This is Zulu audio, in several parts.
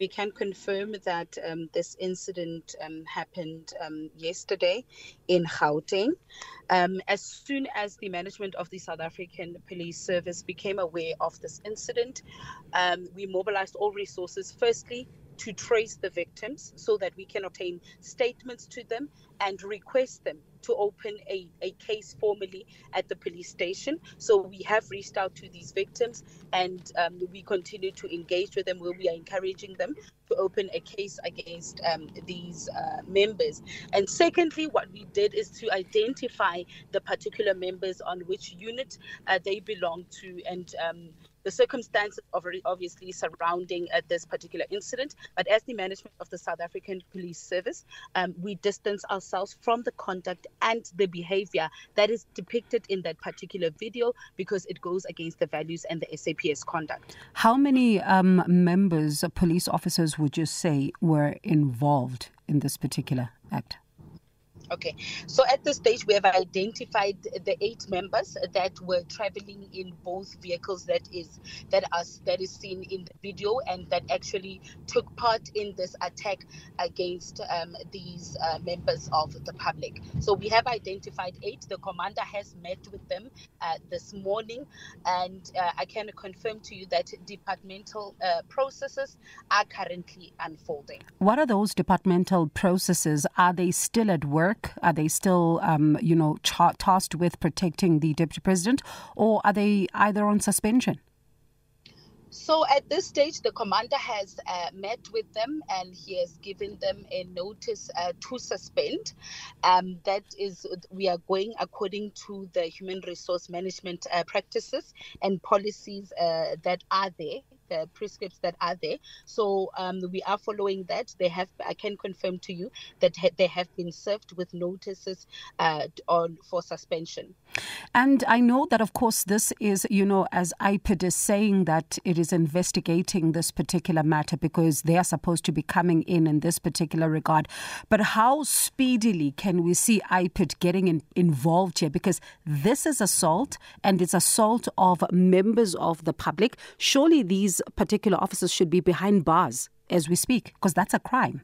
we can confirm that um, this incident um, happened um, yesterday in Gauteng. Um, as soon as the management of the South African Police Service became aware of this incident, um, we mobilized all resources, firstly, to trace the victims so that we can obtain statements to them and request them to open a, a case formally at the police station. So we have reached out to these victims and um, we continue to engage with them where we are encouraging them to open a case against um, these uh, members. And secondly, what we did is to identify the particular members on which unit uh, they belong to and um, the circumstances of obviously surrounding uh, this particular incident. But as the management of the South African Police Service, um, we distance ourselves from the conduct and the behavior that is depicted in that particular video because it goes against the values and the SAPS conduct. How many um, members, police officers, would you say were involved in this particular act? Okay, so at this stage, we have identified the eight members that were traveling in both vehicles that is that are that is seen in the video and that actually took part in this attack against um, these uh, members of the public. So we have identified eight. The commander has met with them uh, this morning, and uh, I can confirm to you that departmental uh, processes are currently unfolding. What are those departmental processes? Are they still at work? Work? Are they still, um, you know, cha- tasked with protecting the deputy president, or are they either on suspension? So at this stage, the commander has uh, met with them and he has given them a notice uh, to suspend. Um, that is, we are going according to the human resource management uh, practices and policies uh, that are there the prescripts that are there. So um, we are following that. They have, I can confirm to you that ha- they have been served with notices uh, on for suspension. And I know that, of course, this is, you know, as IPID is saying that it is investigating this particular matter because they are supposed to be coming in in this particular regard. But how speedily can we see IPID getting in, involved here? Because this is assault and it's assault of members of the public. Surely these particular officers should be behind bars as we speak because that's a crime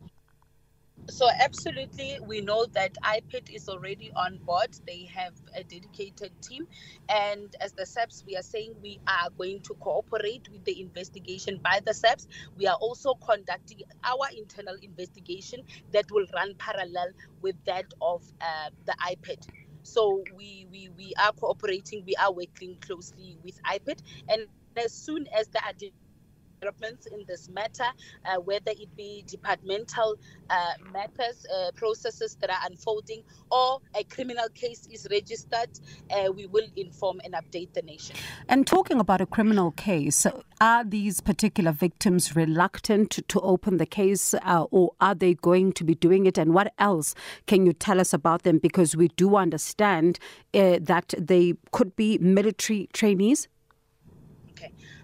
so absolutely we know that ipid is already on board. They have a dedicated team. And as the SAPS we are saying we are going to cooperate with the investigation by the SAPS we are also conducting our internal investigation that will run parallel with that of uh, the ipid so we, we we are cooperating. We are working closely with ipid and as soon as the developments in this matter, uh, whether it be departmental uh, matters, uh, processes that are unfolding, or a criminal case is registered, uh, we will inform and update the nation. And talking about a criminal case, are these particular victims reluctant to open the case, uh, or are they going to be doing it? And what else can you tell us about them? Because we do understand uh, that they could be military trainees.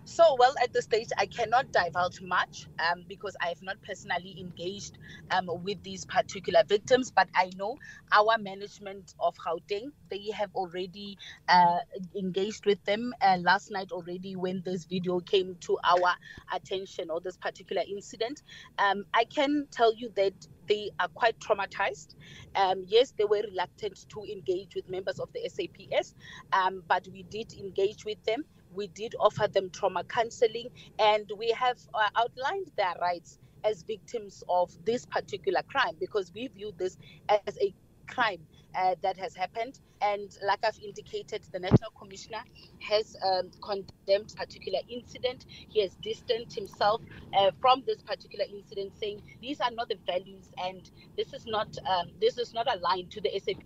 So, well, at this stage, I cannot divulge much um, because I have not personally engaged um, with these particular victims. But I know our management of Gauteng, they have already uh, engaged with them uh, last night already when this video came to our attention or this particular incident. Um, I can tell you that they are quite traumatized. Um, yes, they were reluctant to engage with members of the SAPS, um, but we did engage with them we did offer them trauma counseling and we have uh, outlined their rights as victims of this particular crime because we view this as a crime uh, that has happened. And like I've indicated, the National Commissioner has um, condemned particular incident. He has distanced himself uh, from this particular incident, saying these are not the values, and this is not um, this is not aligned to the SAP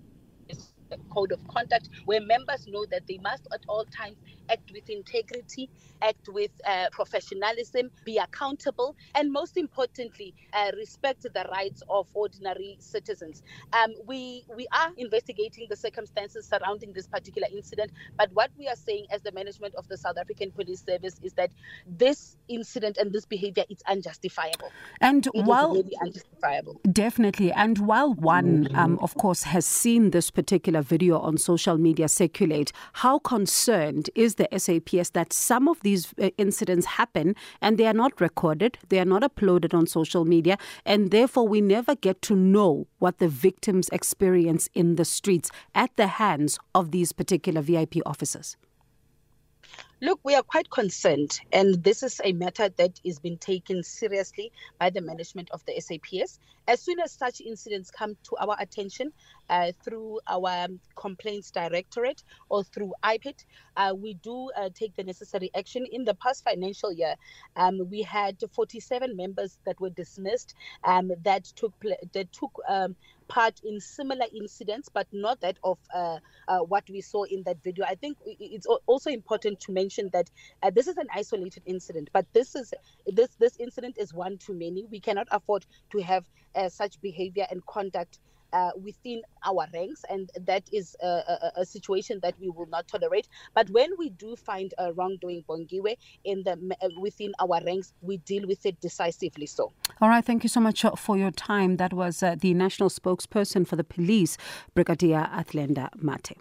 code of conduct where members know that they must at all times act with integrity, act with uh, professionalism, be accountable, and most importantly, uh, respect the rights of ordinary citizens. Um, we we are investigating the circumstances surrounding this particular incident, but what we are saying as the management of the South African Police Service is that this incident and this behavior is unjustifiable. And it while really unjustifiable, definitely, and while one, um, of course, has seen this particular particular video on social media circulate, how concerned is the SAPS that some of these uh, incidents happen and they are not recorded, they are not uploaded on social media, and therefore we never get to know what the victims experience in the streets at the hands of these particular VIP officers? Look, we are quite concerned, and this is a matter that is being taken seriously by the management of the SAPS. As soon as such incidents come to our attention uh, through our complaints directorate or through IPID, uh, we do uh, take the necessary action. In the past financial year, um, we had 47 members that were dismissed um, that took that took um, part in similar incidents, but not that of uh, uh, what we saw in that video. I think it's also important to mention that uh, this is an isolated incident, but this is this this incident is one too many. We cannot afford to have uh, such behavior and conduct uh, within our ranks, and that is a, a, a, situation that we will not tolerate. But when we do find a wrongdoing, Bongiwe, in the uh, within our ranks, we deal with it decisively. So. All right, thank you so much uh, for your time. That was uh, the national spokesperson for the police, Brigadier Athlenda Mathe.